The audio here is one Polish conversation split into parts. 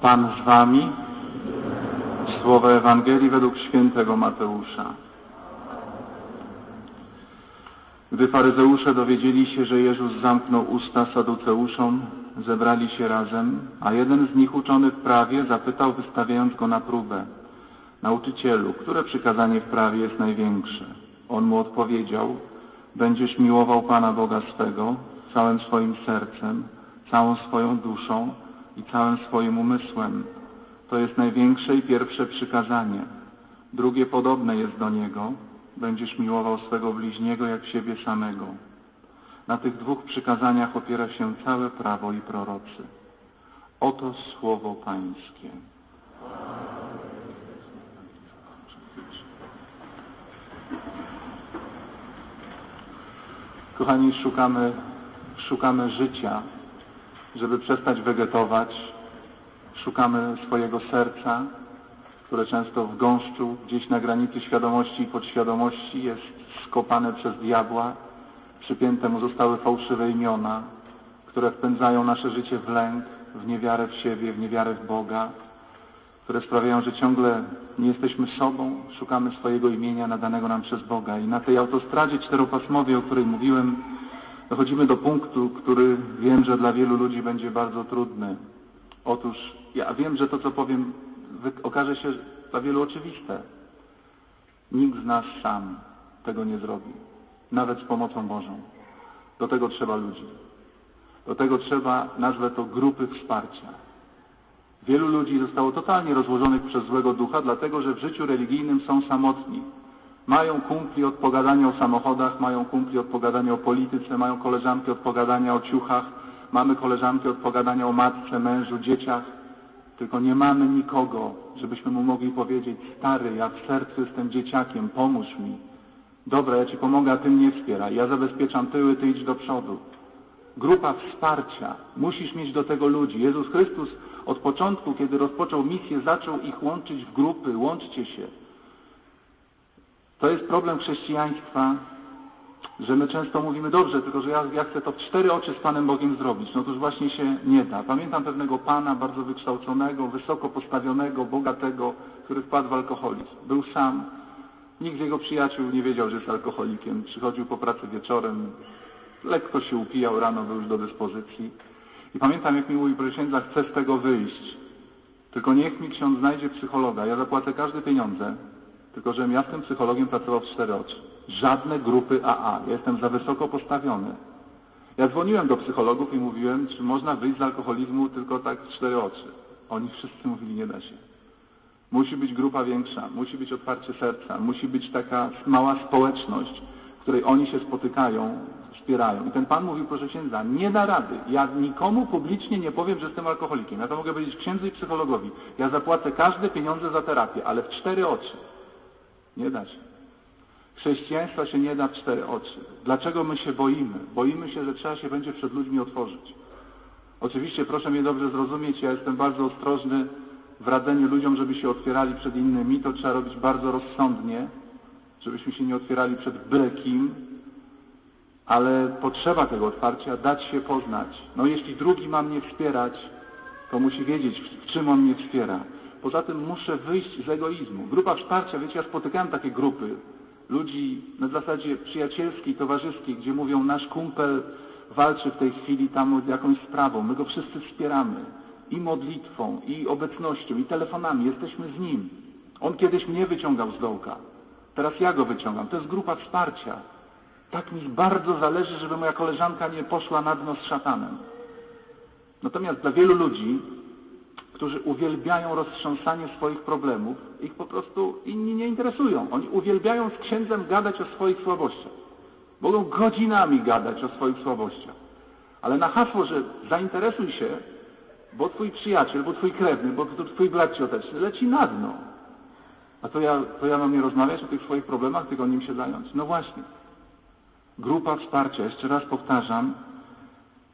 Pan z wami. Słowa Ewangelii według świętego Mateusza. Gdy faryzeusze dowiedzieli się, że Jezus zamknął usta saduceuszom, zebrali się razem, a jeden z nich uczony w prawie zapytał, wystawiając go na próbę. Nauczycielu, które przykazanie w prawie jest największe? On mu odpowiedział, będziesz miłował Pana Boga swego całym swoim sercem, całą swoją duszą i całym swoim umysłem. To jest największe i pierwsze przykazanie. Drugie podobne jest do niego. Będziesz miłował swego bliźniego jak siebie samego. Na tych dwóch przykazaniach opiera się całe prawo i prorocy. Oto słowo Pańskie. Kochani, szukamy, szukamy życia, żeby przestać wegetować. Szukamy swojego serca, które często w gąszczu, gdzieś na granicy świadomości i podświadomości jest skopane przez diabła. Przypięte mu zostały fałszywe imiona, które wpędzają nasze życie w lęk, w niewiarę w siebie, w niewiarę w Boga, które sprawiają, że ciągle nie jesteśmy sobą, szukamy swojego imienia nadanego nam przez Boga. I na tej autostradzie czteropasmowej, o której mówiłem, dochodzimy do punktu, który wiem, że dla wielu ludzi będzie bardzo trudny. Otóż ja wiem, że to, co powiem, okaże się dla wielu oczywiste. Nikt z nas sam tego nie zrobi, nawet z pomocą Bożą. Do tego trzeba ludzi. Do tego trzeba, nazwę to, grupy wsparcia. Wielu ludzi zostało totalnie rozłożonych przez złego ducha, dlatego że w życiu religijnym są samotni. Mają kumpli od pogadania o samochodach, mają kumpli od pogadania o polityce, mają koleżanki od pogadania o ciuchach, mamy koleżanki od pogadania o matce, mężu, dzieciach. Tylko nie mamy nikogo, żebyśmy mu mogli powiedzieć, stary, ja w sercu jestem dzieciakiem, pomóż mi. Dobra, ja ci pomogę, a ty mnie wspieraj. Ja zabezpieczam tyły, ty idź do przodu. Grupa wsparcia. Musisz mieć do tego ludzi. Jezus Chrystus od początku, kiedy rozpoczął misję, zaczął ich łączyć w grupy. Łączcie się. To jest problem chrześcijaństwa, że my często mówimy, dobrze, tylko że ja, ja chcę to w cztery oczy z Panem Bogiem zrobić. No to już właśnie się nie da. Pamiętam pewnego Pana, bardzo wykształconego, wysoko postawionego, bogatego, który wpadł w alkoholizm. Był sam. Nikt z jego przyjaciół nie wiedział, że jest alkoholikiem. Przychodził po pracy wieczorem, lekko się upijał, rano był już do dyspozycji. I pamiętam, jak mi mówił, księdza, chcę z tego wyjść. Tylko niech mi ksiądz znajdzie psychologa. Ja zapłacę każde pieniądze, tylko żebym ja z tym psychologiem pracował w cztery oczy. Żadne grupy AA. Ja jestem za wysoko postawiony. Ja dzwoniłem do psychologów i mówiłem, czy można wyjść z alkoholizmu tylko tak w cztery oczy. Oni wszyscy mówili, nie da się. Musi być grupa większa, musi być otwarcie serca, musi być taka mała społeczność, w której oni się spotykają, wspierają. I ten pan mówił, proszę księdza, nie da rady. Ja nikomu publicznie nie powiem, że jestem alkoholikiem. Ja to mogę powiedzieć księdzu i psychologowi. Ja zapłacę każde pieniądze za terapię, ale w cztery oczy. Nie da się. Chrześcijaństwa się nie da w cztery oczy. Dlaczego my się boimy? Boimy się, że trzeba się będzie przed ludźmi otworzyć. Oczywiście, proszę mnie dobrze zrozumieć, ja jestem bardzo ostrożny w radzeniu ludziom, żeby się otwierali przed innymi. To trzeba robić bardzo rozsądnie, żebyśmy się nie otwierali przed byle kim, ale potrzeba tego otwarcia, dać się poznać. No jeśli drugi ma mnie wspierać, to musi wiedzieć, w czym on mnie wspiera. Poza tym muszę wyjść z egoizmu. Grupa wsparcia, wiecie, ja spotykałem takie grupy ludzi na zasadzie przyjacielskiej, towarzyskiej, gdzie mówią, nasz kumpel walczy w tej chwili tam jakąś sprawą, my go wszyscy wspieramy. I modlitwą, i obecnością, i telefonami, jesteśmy z nim. On kiedyś mnie wyciągał z dołka, teraz ja go wyciągam. To jest grupa wsparcia. Tak mi bardzo zależy, żeby moja koleżanka nie poszła na dno z szatanem. Natomiast dla wielu ludzi, którzy uwielbiają roztrząsanie swoich problemów, ich po prostu inni nie interesują. Oni uwielbiają z księdzem gadać o swoich słabościach. Mogą godzinami gadać o swoich słabościach. Ale na hasło, że zainteresuj się, bo twój przyjaciel, bo twój krewny, bo twój brat cioteczny leci na dno. A to ja, to ja mam nie rozmawiać o tych swoich problemach, tylko nim się zająć. No właśnie. Grupa wsparcia, jeszcze raz powtarzam,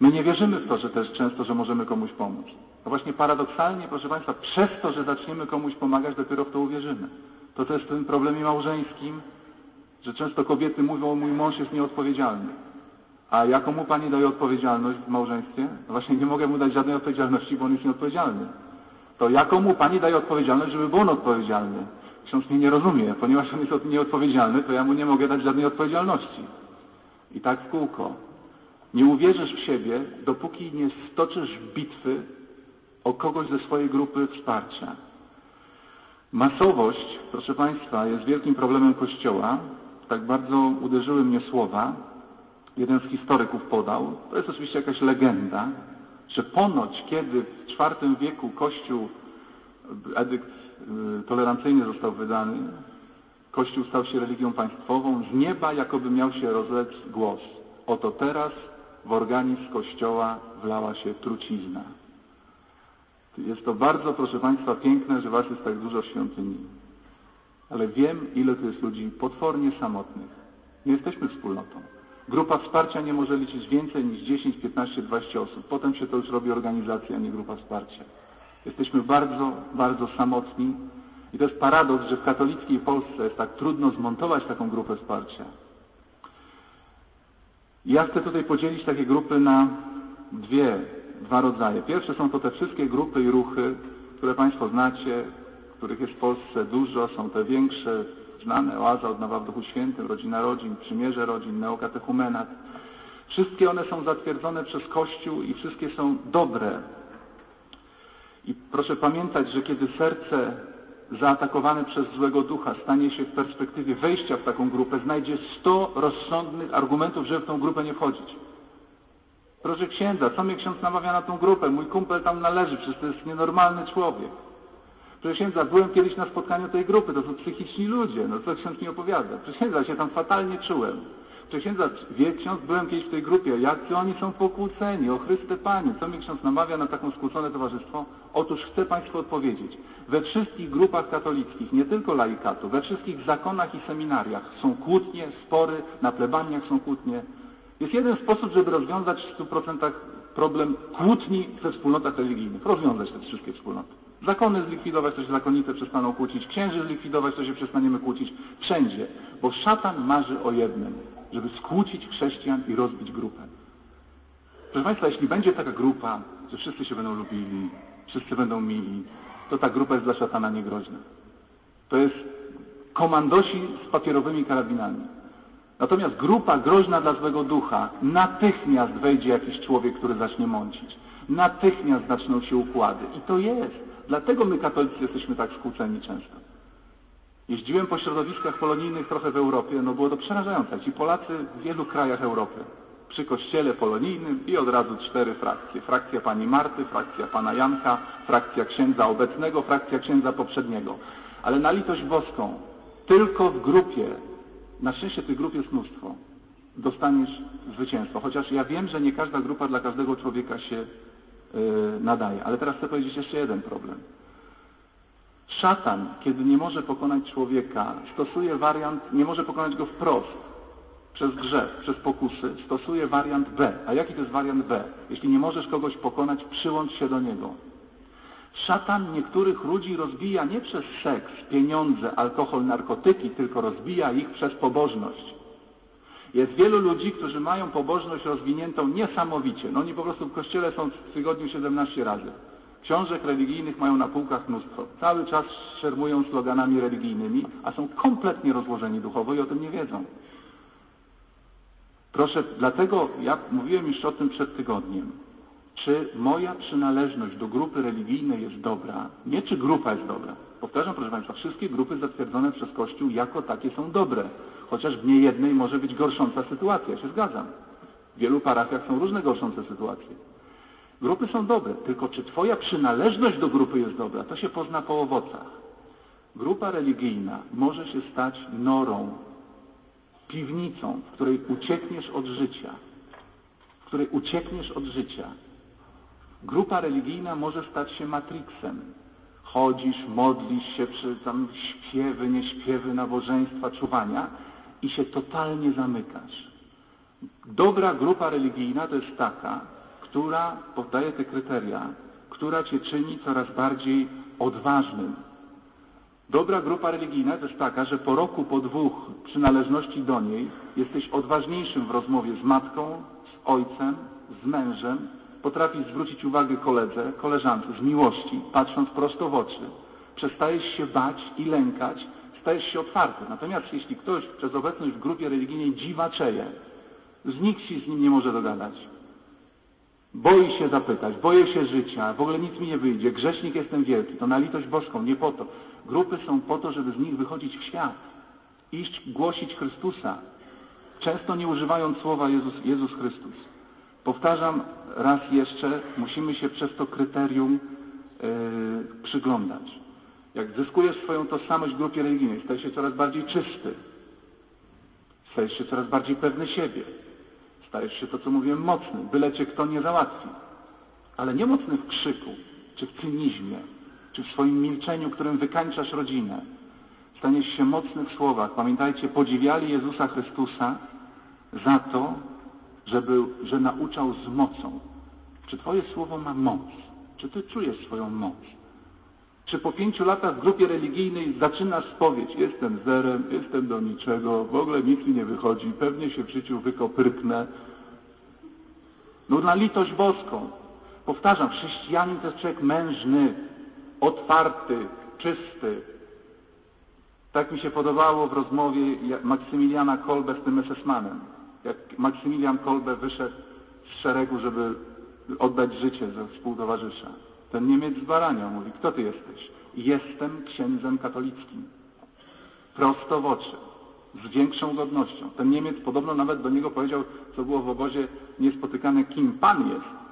my nie wierzymy w to, że też często, że możemy komuś pomóc. No właśnie paradoksalnie, proszę Państwa, przez to, że zaczniemy komuś pomagać, dopiero w to uwierzymy. To też w tym problemie małżeńskim, że często kobiety mówią, mój mąż jest nieodpowiedzialny. A jaką mu Pani daje odpowiedzialność w małżeństwie? No właśnie nie mogę mu dać żadnej odpowiedzialności, bo on jest nieodpowiedzialny. To jaką mu Pani daje odpowiedzialność, żeby był on odpowiedzialny? Ksiądz mnie nie rozumie, ponieważ on jest nieodpowiedzialny, to ja mu nie mogę dać żadnej odpowiedzialności. I tak w kółko. Nie uwierzysz w siebie, dopóki nie stoczysz bitwy o kogoś ze swojej grupy wsparcia. Masowość, proszę Państwa, jest wielkim problemem Kościoła. Tak bardzo uderzyły mnie słowa. Jeden z historyków podał, to jest oczywiście jakaś legenda, że ponoć kiedy w IV wieku Kościół, edykt y, tolerancyjny został wydany, Kościół stał się religią państwową, z nieba jakoby miał się rozlec głos. Oto teraz w organizm Kościoła wlała się trucizna. Jest to bardzo, proszę Państwa, piękne, że Was jest tak dużo w świątyni. Ale wiem, ile tu jest ludzi potwornie samotnych. Nie jesteśmy wspólnotą. Grupa wsparcia nie może liczyć więcej niż 10, 15, 20 osób. Potem się to już robi organizacja, a nie grupa wsparcia. Jesteśmy bardzo, bardzo samotni. I to jest paradoks, że w katolickiej Polsce jest tak trudno zmontować taką grupę wsparcia. Ja chcę tutaj podzielić takie grupy na dwie dwa rodzaje. Pierwsze są to te wszystkie grupy i ruchy, które Państwo znacie, których jest w Polsce dużo, są te większe, znane, oaza odnowa w Duchu Świętym, rodzina rodzin, przymierze rodzin, neokatechumenat. Wszystkie one są zatwierdzone przez Kościół i wszystkie są dobre. I proszę pamiętać, że kiedy serce zaatakowane przez złego ducha stanie się w perspektywie wejścia w taką grupę, znajdzie sto rozsądnych argumentów, żeby w tą grupę nie wchodzić. Proszę księdza, co mnie ksiądz namawia na tą grupę? Mój kumpel tam należy, przecież to jest nienormalny człowiek. Proszę księdza, byłem kiedyś na spotkaniu tej grupy, to są psychiczni ludzie, no co ksiądz mi opowiada? Proszę księdza, ja się tam fatalnie czułem. Proszę księdza, wie ksiądz, byłem kiedyś w tej grupie, jacy oni są pokłóceni, o Chryste Panie, co mnie ksiądz namawia na taką skłócone towarzystwo? Otóż chcę Państwu odpowiedzieć. We wszystkich grupach katolickich, nie tylko laikatu, we wszystkich zakonach i seminariach są kłótnie, spory, na plebaniach są kłótnie, jest jeden sposób, żeby rozwiązać w 100% problem kłótni we wspólnotach religijnych. Rozwiązać te wszystkie wspólnoty. Zakony zlikwidować, to się zakonnice przestaną kłócić. Księży zlikwidować, to się przestaniemy kłócić. Wszędzie. Bo szatan marzy o jednym. Żeby skłócić chrześcijan i rozbić grupę. Proszę Państwa, jeśli będzie taka grupa, że wszyscy się będą lubili, wszyscy będą mili, to ta grupa jest dla szatana niegroźna. To jest komandosi z papierowymi karabinami. Natomiast grupa groźna dla złego ducha, natychmiast wejdzie jakiś człowiek, który zacznie mącić. Natychmiast zaczną się układy. I to jest. Dlatego my katolicy jesteśmy tak skłóceni często. Jeździłem po środowiskach polonijnych trochę w Europie, no było to przerażające. Ci Polacy w wielu krajach Europy, przy kościele polonijnym i od razu cztery frakcje. Frakcja pani Marty, frakcja pana Janka, frakcja księdza obecnego, frakcja księdza poprzedniego. Ale na litość boską, tylko w grupie na szczęście tych grup jest mnóstwo. Dostaniesz zwycięstwo. Chociaż ja wiem, że nie każda grupa dla każdego człowieka się yy, nadaje. Ale teraz chcę powiedzieć jeszcze jeden problem. Szatan, kiedy nie może pokonać człowieka, stosuje wariant, nie może pokonać go wprost, przez grzech, przez pokusy, stosuje wariant B. A jaki to jest wariant B? Jeśli nie możesz kogoś pokonać, przyłącz się do niego. Szatan niektórych ludzi rozbija nie przez seks, pieniądze, alkohol, narkotyki, tylko rozbija ich przez pobożność. Jest wielu ludzi, którzy mają pobożność rozwiniętą niesamowicie. No oni po prostu w kościele są w tygodniu 17 razy. Książek religijnych mają na półkach mnóstwo. Cały czas szermują sloganami religijnymi, a są kompletnie rozłożeni duchowo i o tym nie wiedzą. Proszę, dlatego ja mówiłem już o tym przed tygodniem czy moja przynależność do grupy religijnej jest dobra, nie czy grupa jest dobra. Powtarzam, proszę Państwa, wszystkie grupy zatwierdzone przez Kościół jako takie są dobre, chociaż w niejednej może być gorsząca sytuacja, ja się zgadzam. W wielu parafiach są różne gorszące sytuacje. Grupy są dobre, tylko czy Twoja przynależność do grupy jest dobra, to się pozna po owocach. Grupa religijna może się stać norą, piwnicą, w której uciekniesz od życia, w której uciekniesz od życia. Grupa religijna może stać się matrixem. Chodzisz, modlisz się przy tam śpiewy, nieśpiewy, nabożeństwa, czuwania i się totalnie zamykasz. Dobra grupa religijna to jest taka, która podaje te kryteria, która cię czyni coraz bardziej odważnym. Dobra grupa religijna to jest taka, że po roku, po dwóch przynależności do niej jesteś odważniejszym w rozmowie z matką, z ojcem, z mężem, potrafisz zwrócić uwagę koledze, koleżance z miłości, patrząc prosto w oczy. Przestajesz się bać i lękać, stajesz się otwarty. Natomiast jeśli ktoś przez obecność w grupie religijnej dziwaczeje, nikt się z nim nie może dogadać. Boi się zapytać, boję się życia, w ogóle nic mi nie wyjdzie, grzesznik jestem wielki, to na litość boską, nie po to. Grupy są po to, żeby z nich wychodzić w świat, iść głosić Chrystusa, często nie używając słowa Jezus, Jezus Chrystus. Powtarzam raz jeszcze, musimy się przez to kryterium yy, przyglądać. Jak zyskujesz swoją tożsamość w grupie religijnej, stajesz się coraz bardziej czysty, stajesz się coraz bardziej pewny siebie, stajesz się to, co mówiłem, mocny, byle cię kto nie załatwi. Ale nie mocny w krzyku, czy w cynizmie, czy w swoim milczeniu, którym wykańczasz rodzinę. Staniesz się mocny w słowach. Pamiętajcie, podziwiali Jezusa Chrystusa za to, żeby, że nauczał z mocą. Czy Twoje słowo ma moc? Czy Ty czujesz swoją moc? Czy po pięciu latach w grupie religijnej zaczynasz spowiedź? Jestem zerem, jestem do niczego, w ogóle nic mi nie wychodzi, pewnie się w życiu wykopyrknę. No na litość boską. Powtarzam, chrześcijanin to jest człowiek mężny, otwarty, czysty. Tak mi się podobało w rozmowie Maksymiliana Kolbe z tym SS-manem. Jak Maksymilian Kolbe wyszedł z szeregu, żeby oddać życie za współtowarzysza. Ten Niemiec zbaraniał, mówi, kto ty jesteś? Jestem księdzem katolickim. Prosto w oczy, z większą godnością. Ten Niemiec podobno nawet do niego powiedział, co było w obozie niespotykane, kim pan jest.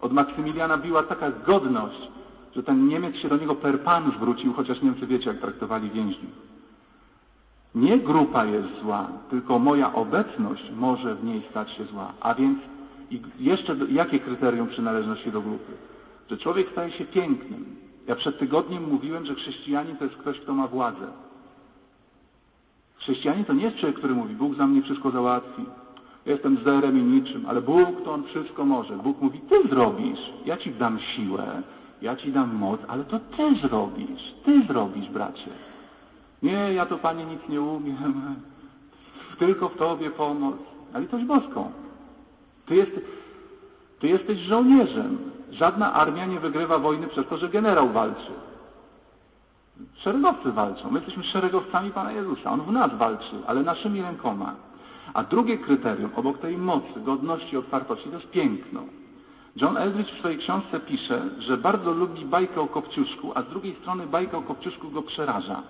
Od Maksymiliana biła taka godność, że ten Niemiec się do niego per pan zwrócił, chociaż Niemcy wiecie, jak traktowali więźniów. Nie grupa jest zła, tylko moja obecność może w niej stać się zła. A więc i jeszcze jakie kryterium przynależności do grupy? Że człowiek staje się pięknym. Ja przed tygodniem mówiłem, że chrześcijanin to jest ktoś, kto ma władzę. Chrześcijanin to nie jest człowiek, który mówi, Bóg za mnie wszystko załatwi. Ja jestem zerem i niczym, ale Bóg to On wszystko może. Bóg mówi, Ty zrobisz, ja Ci dam siłę, ja Ci dam moc, ale to Ty zrobisz, Ty zrobisz, bracie. Nie, ja to Panie nic nie umiem, tylko w Tobie pomoc. A litość boską. Ty, jest, ty jesteś żołnierzem. Żadna armia nie wygrywa wojny przez to, że generał walczy. Szeregowcy walczą. My jesteśmy szeregowcami Pana Jezusa. On w nas walczy, ale naszymi rękoma. A drugie kryterium, obok tej mocy, godności, otwartości, to jest piękno. John Eldridge w swojej książce pisze, że bardzo lubi bajkę o Kopciuszku, a z drugiej strony bajka o Kopciuszku go przeraża.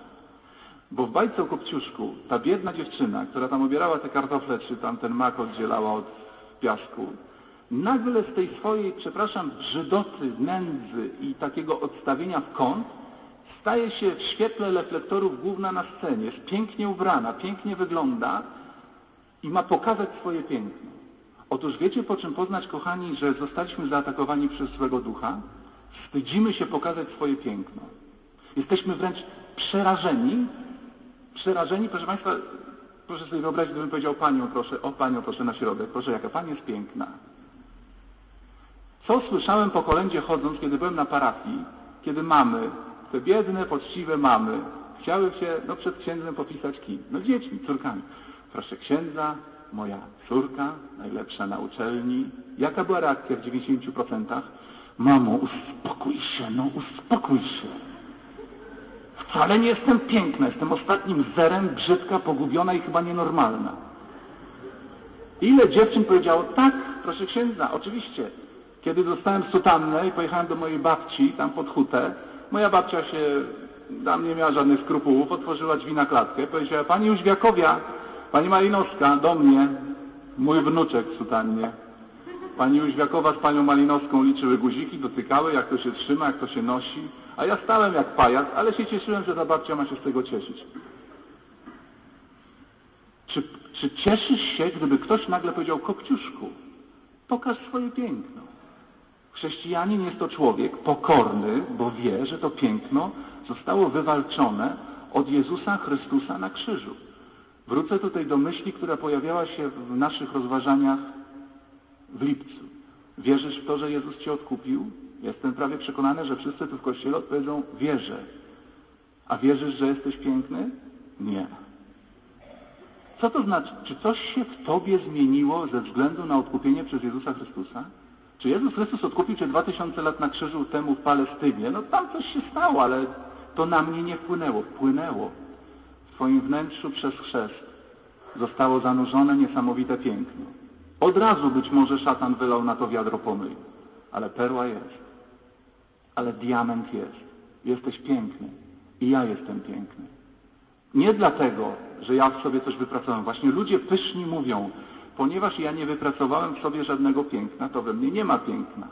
Bo w bajce o Kopciuszku ta biedna dziewczyna, która tam obierała te kartofle, czy tam ten mak oddzielała od piasku, nagle z tej swojej, przepraszam, brzydoty, nędzy i takiego odstawienia w kąt, staje się w świetle reflektorów główna na scenie, jest pięknie ubrana, pięknie wygląda i ma pokazać swoje piękno. Otóż wiecie, po czym poznać, kochani, że zostaliśmy zaatakowani przez złego ducha? Wstydzimy się pokazać swoje piękno. Jesteśmy wręcz przerażeni, przerażeni, proszę Państwa, proszę sobie wyobrazić, gdybym powiedział Panią proszę, o Panią proszę na środek, proszę jaka Pani jest piękna. Co słyszałem po kolędzie chodząc, kiedy byłem na parafii, kiedy mamy, te biedne, poczciwe mamy, chciały się no, przed księdzem popisać kim? No dziećmi, córkami. Proszę księdza, moja córka, najlepsza na uczelni. Jaka była reakcja w 90%? Mamo, uspokój się, no uspokój się. Wcale nie jestem piękna, jestem ostatnim zerem, brzydka, pogubiona i chyba nienormalna. Ile dziewczyn powiedziało, tak, proszę księdza, oczywiście. Kiedy dostałem sutannę i pojechałem do mojej babci, tam pod hutę, moja babcia się, tam nie miała żadnych skrupułów, otworzyła drzwi na klatkę, powiedziała, pani Jóźwiakowia, pani Malinowska, do mnie, mój wnuczek w sutannie. Pani Jóźwiakowa z panią Malinowską liczyły guziki, dotykały, jak to się trzyma, jak to się nosi. A ja stałem jak pajac, ale się cieszyłem, że ta babcia ma się z tego cieszyć. Czy, czy cieszysz się, gdyby ktoś nagle powiedział, Kopciuszku, pokaż swoje piękno. Chrześcijanin jest to człowiek pokorny, bo wie, że to piękno zostało wywalczone od Jezusa Chrystusa na krzyżu. Wrócę tutaj do myśli, która pojawiała się w naszych rozważaniach w lipcu. Wierzysz w to, że Jezus Cię odkupił? Jestem prawie przekonany, że wszyscy tu w Kościele odpowiedzą wierzę. A wierzysz, że jesteś piękny? Nie. Co to znaczy? Czy coś się w Tobie zmieniło ze względu na odkupienie przez Jezusa Chrystusa? Czy Jezus Chrystus odkupił Cię 2000 lat na krzyżu temu w Palestynie? No tam coś się stało, ale to na mnie nie wpłynęło. Wpłynęło. W Twoim wnętrzu przez chrzest zostało zanurzone niesamowite piękno. Od razu być może szatan wylał na to wiadro pomyj, ale perła jest. Ale diament jest. Jesteś piękny. I ja jestem piękny. Nie dlatego, że ja w sobie coś wypracowałem. Właśnie ludzie pyszni mówią, ponieważ ja nie wypracowałem w sobie żadnego piękna, to we mnie nie ma piękna.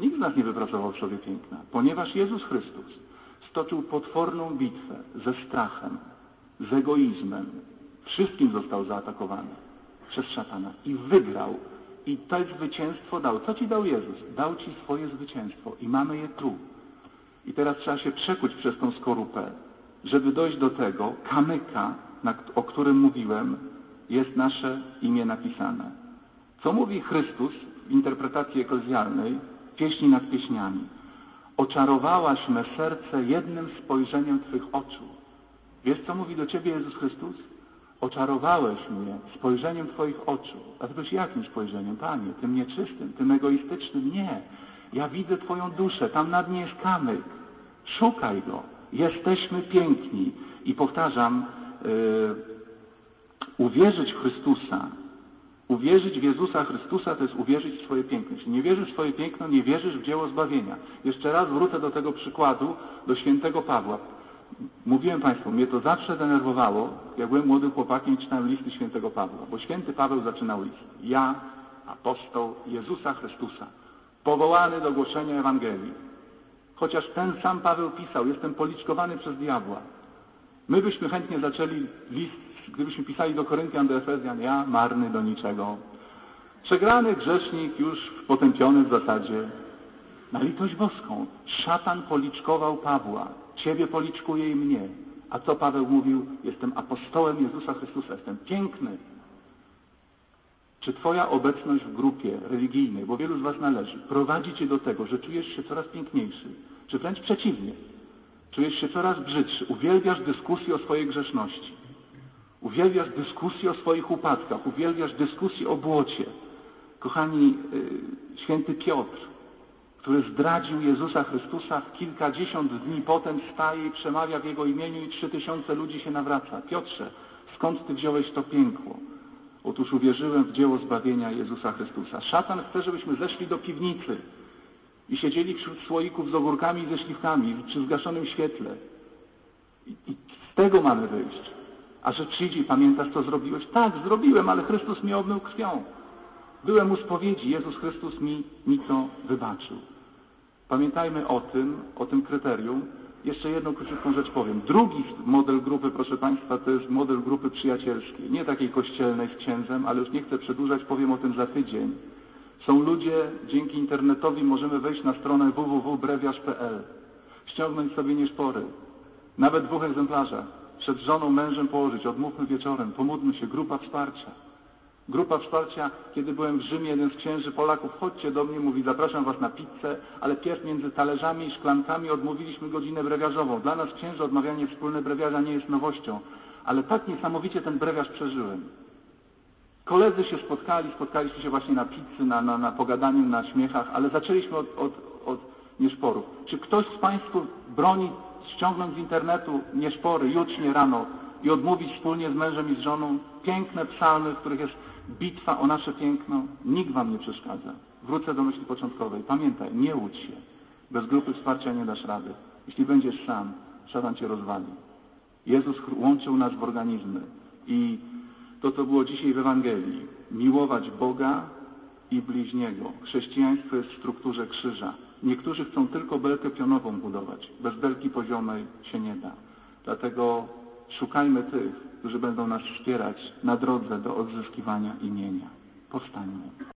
Nikt z nas nie wypracował w sobie piękna, ponieważ Jezus Chrystus stoczył potworną bitwę ze strachem, z egoizmem. Wszystkim został zaatakowany przez szatana i wygrał. I to zwycięstwo dał. Co ci dał Jezus? Dał ci swoje zwycięstwo i mamy je tu. I teraz trzeba się przekuć przez tą skorupę, żeby dojść do tego kamyka, o którym mówiłem, jest nasze imię napisane. Co mówi Chrystus w interpretacji eklezjalnej, pieśni nad pieśniami? Oczarowałaś me serce jednym spojrzeniem Twych oczu. Wiesz, co mówi do Ciebie Jezus Chrystus? Oczarowałeś mnie spojrzeniem Twoich oczu. A Ty powiesz, jakim spojrzeniem? Panie, tym nieczystym, tym egoistycznym? Nie. Ja widzę Twoją duszę, tam na dnie jest kamyk. Szukaj go. Jesteśmy piękni. I powtarzam, yy, uwierzyć w Chrystusa, uwierzyć w Jezusa Chrystusa, to jest uwierzyć w swoje piękno. Jeśli nie wierzysz w swoje piękno, nie wierzysz w dzieło zbawienia. Jeszcze raz wrócę do tego przykładu, do świętego Pawła. Mówiłem Państwu, mnie to zawsze denerwowało, jak byłem młodym chłopakiem i czytałem listy świętego Pawła, bo święty Paweł zaczynał list. Ja, apostoł Jezusa Chrystusa, powołany do głoszenia Ewangelii. Chociaż ten sam Paweł pisał, jestem policzkowany przez diabła. My byśmy chętnie zaczęli list, gdybyśmy pisali do Koryntian, do Efezjan, ja marny do niczego. Przegrany grzesznik, już potępiony w zasadzie. Na litość boską. Szatan policzkował Pawła. Ciebie policzkuje i mnie. A co Paweł mówił? Jestem apostołem Jezusa Chrystusa, jestem piękny. Czy Twoja obecność w grupie religijnej, bo wielu z Was należy, prowadzi Cię do tego, że czujesz się coraz piękniejszy? Czy wręcz przeciwnie? Czujesz się coraz brzydszy, uwielbiasz dyskusję o swojej grzeszności, uwielbiasz dyskusję o swoich upadkach, uwielbiasz dyskusję o błocie. Kochani, yy, święty Piotr, który zdradził Jezusa Chrystusa, kilkadziesiąt dni potem staje i przemawia w Jego imieniu i trzy tysiące ludzi się nawraca. Piotrze, skąd Ty wziąłeś to piękło? Otóż uwierzyłem w dzieło zbawienia Jezusa Chrystusa. Szatan chce, żebyśmy zeszli do piwnicy i siedzieli wśród słoików z ogórkami i ze śliwkami przy zgaszonym świetle. I, I z tego mamy wyjść. A że przyjdzie, pamiętasz, co zrobiłeś? Tak, zrobiłem, ale Chrystus mnie obmył krwią. Byłem u spowiedzi, Jezus Chrystus mi, mi to wybaczył. Pamiętajmy o tym, o tym kryterium. Jeszcze jedną króciutką rzecz powiem. Drugi model grupy, proszę Państwa, to jest model grupy przyjacielskiej. Nie takiej kościelnej z księdzem, ale już nie chcę przedłużać, powiem o tym za tydzień. Są ludzie, dzięki internetowi możemy wejść na stronę www.brewiarz.pl, ściągnąć sobie nieszpory, nawet w dwóch egzemplarzach, przed żoną, mężem położyć, odmówmy wieczorem, pomódlmy się, grupa wsparcia. Grupa wsparcia, kiedy byłem w Rzymie, jeden z księży Polaków, chodźcie do mnie, mówi, zapraszam was na pizzę, ale pierw między talerzami i szklankami odmówiliśmy godzinę brewiarzową. Dla nas księży odmawianie wspólne brewiarza nie jest nowością, ale tak niesamowicie ten brewiarz przeżyłem. Koledzy się spotkali, spotkaliśmy się właśnie na pizzy, na, na, na pogadaniu, na śmiechach, ale zaczęliśmy od, od, od nieszporów. Czy ktoś z Państwa broni ściągnąć z internetu nieszpory jucznie rano i odmówić wspólnie z mężem i z żoną piękne psalmy, w których jest bitwa o nasze piękno? Nikt Wam nie przeszkadza. Wrócę do myśli początkowej. Pamiętaj, nie łudź się. Bez grupy wsparcia nie dasz rady. Jeśli będziesz sam, szatan Cię rozwali. Jezus łączył nas w organizmy i to, co było dzisiaj w Ewangelii. Miłować Boga i bliźniego. Chrześcijaństwo jest w strukturze krzyża. Niektórzy chcą tylko belkę pionową budować. Bez belki poziomej się nie da. Dlatego szukajmy tych, którzy będą nas wspierać na drodze do odzyskiwania imienia. Powstańmy.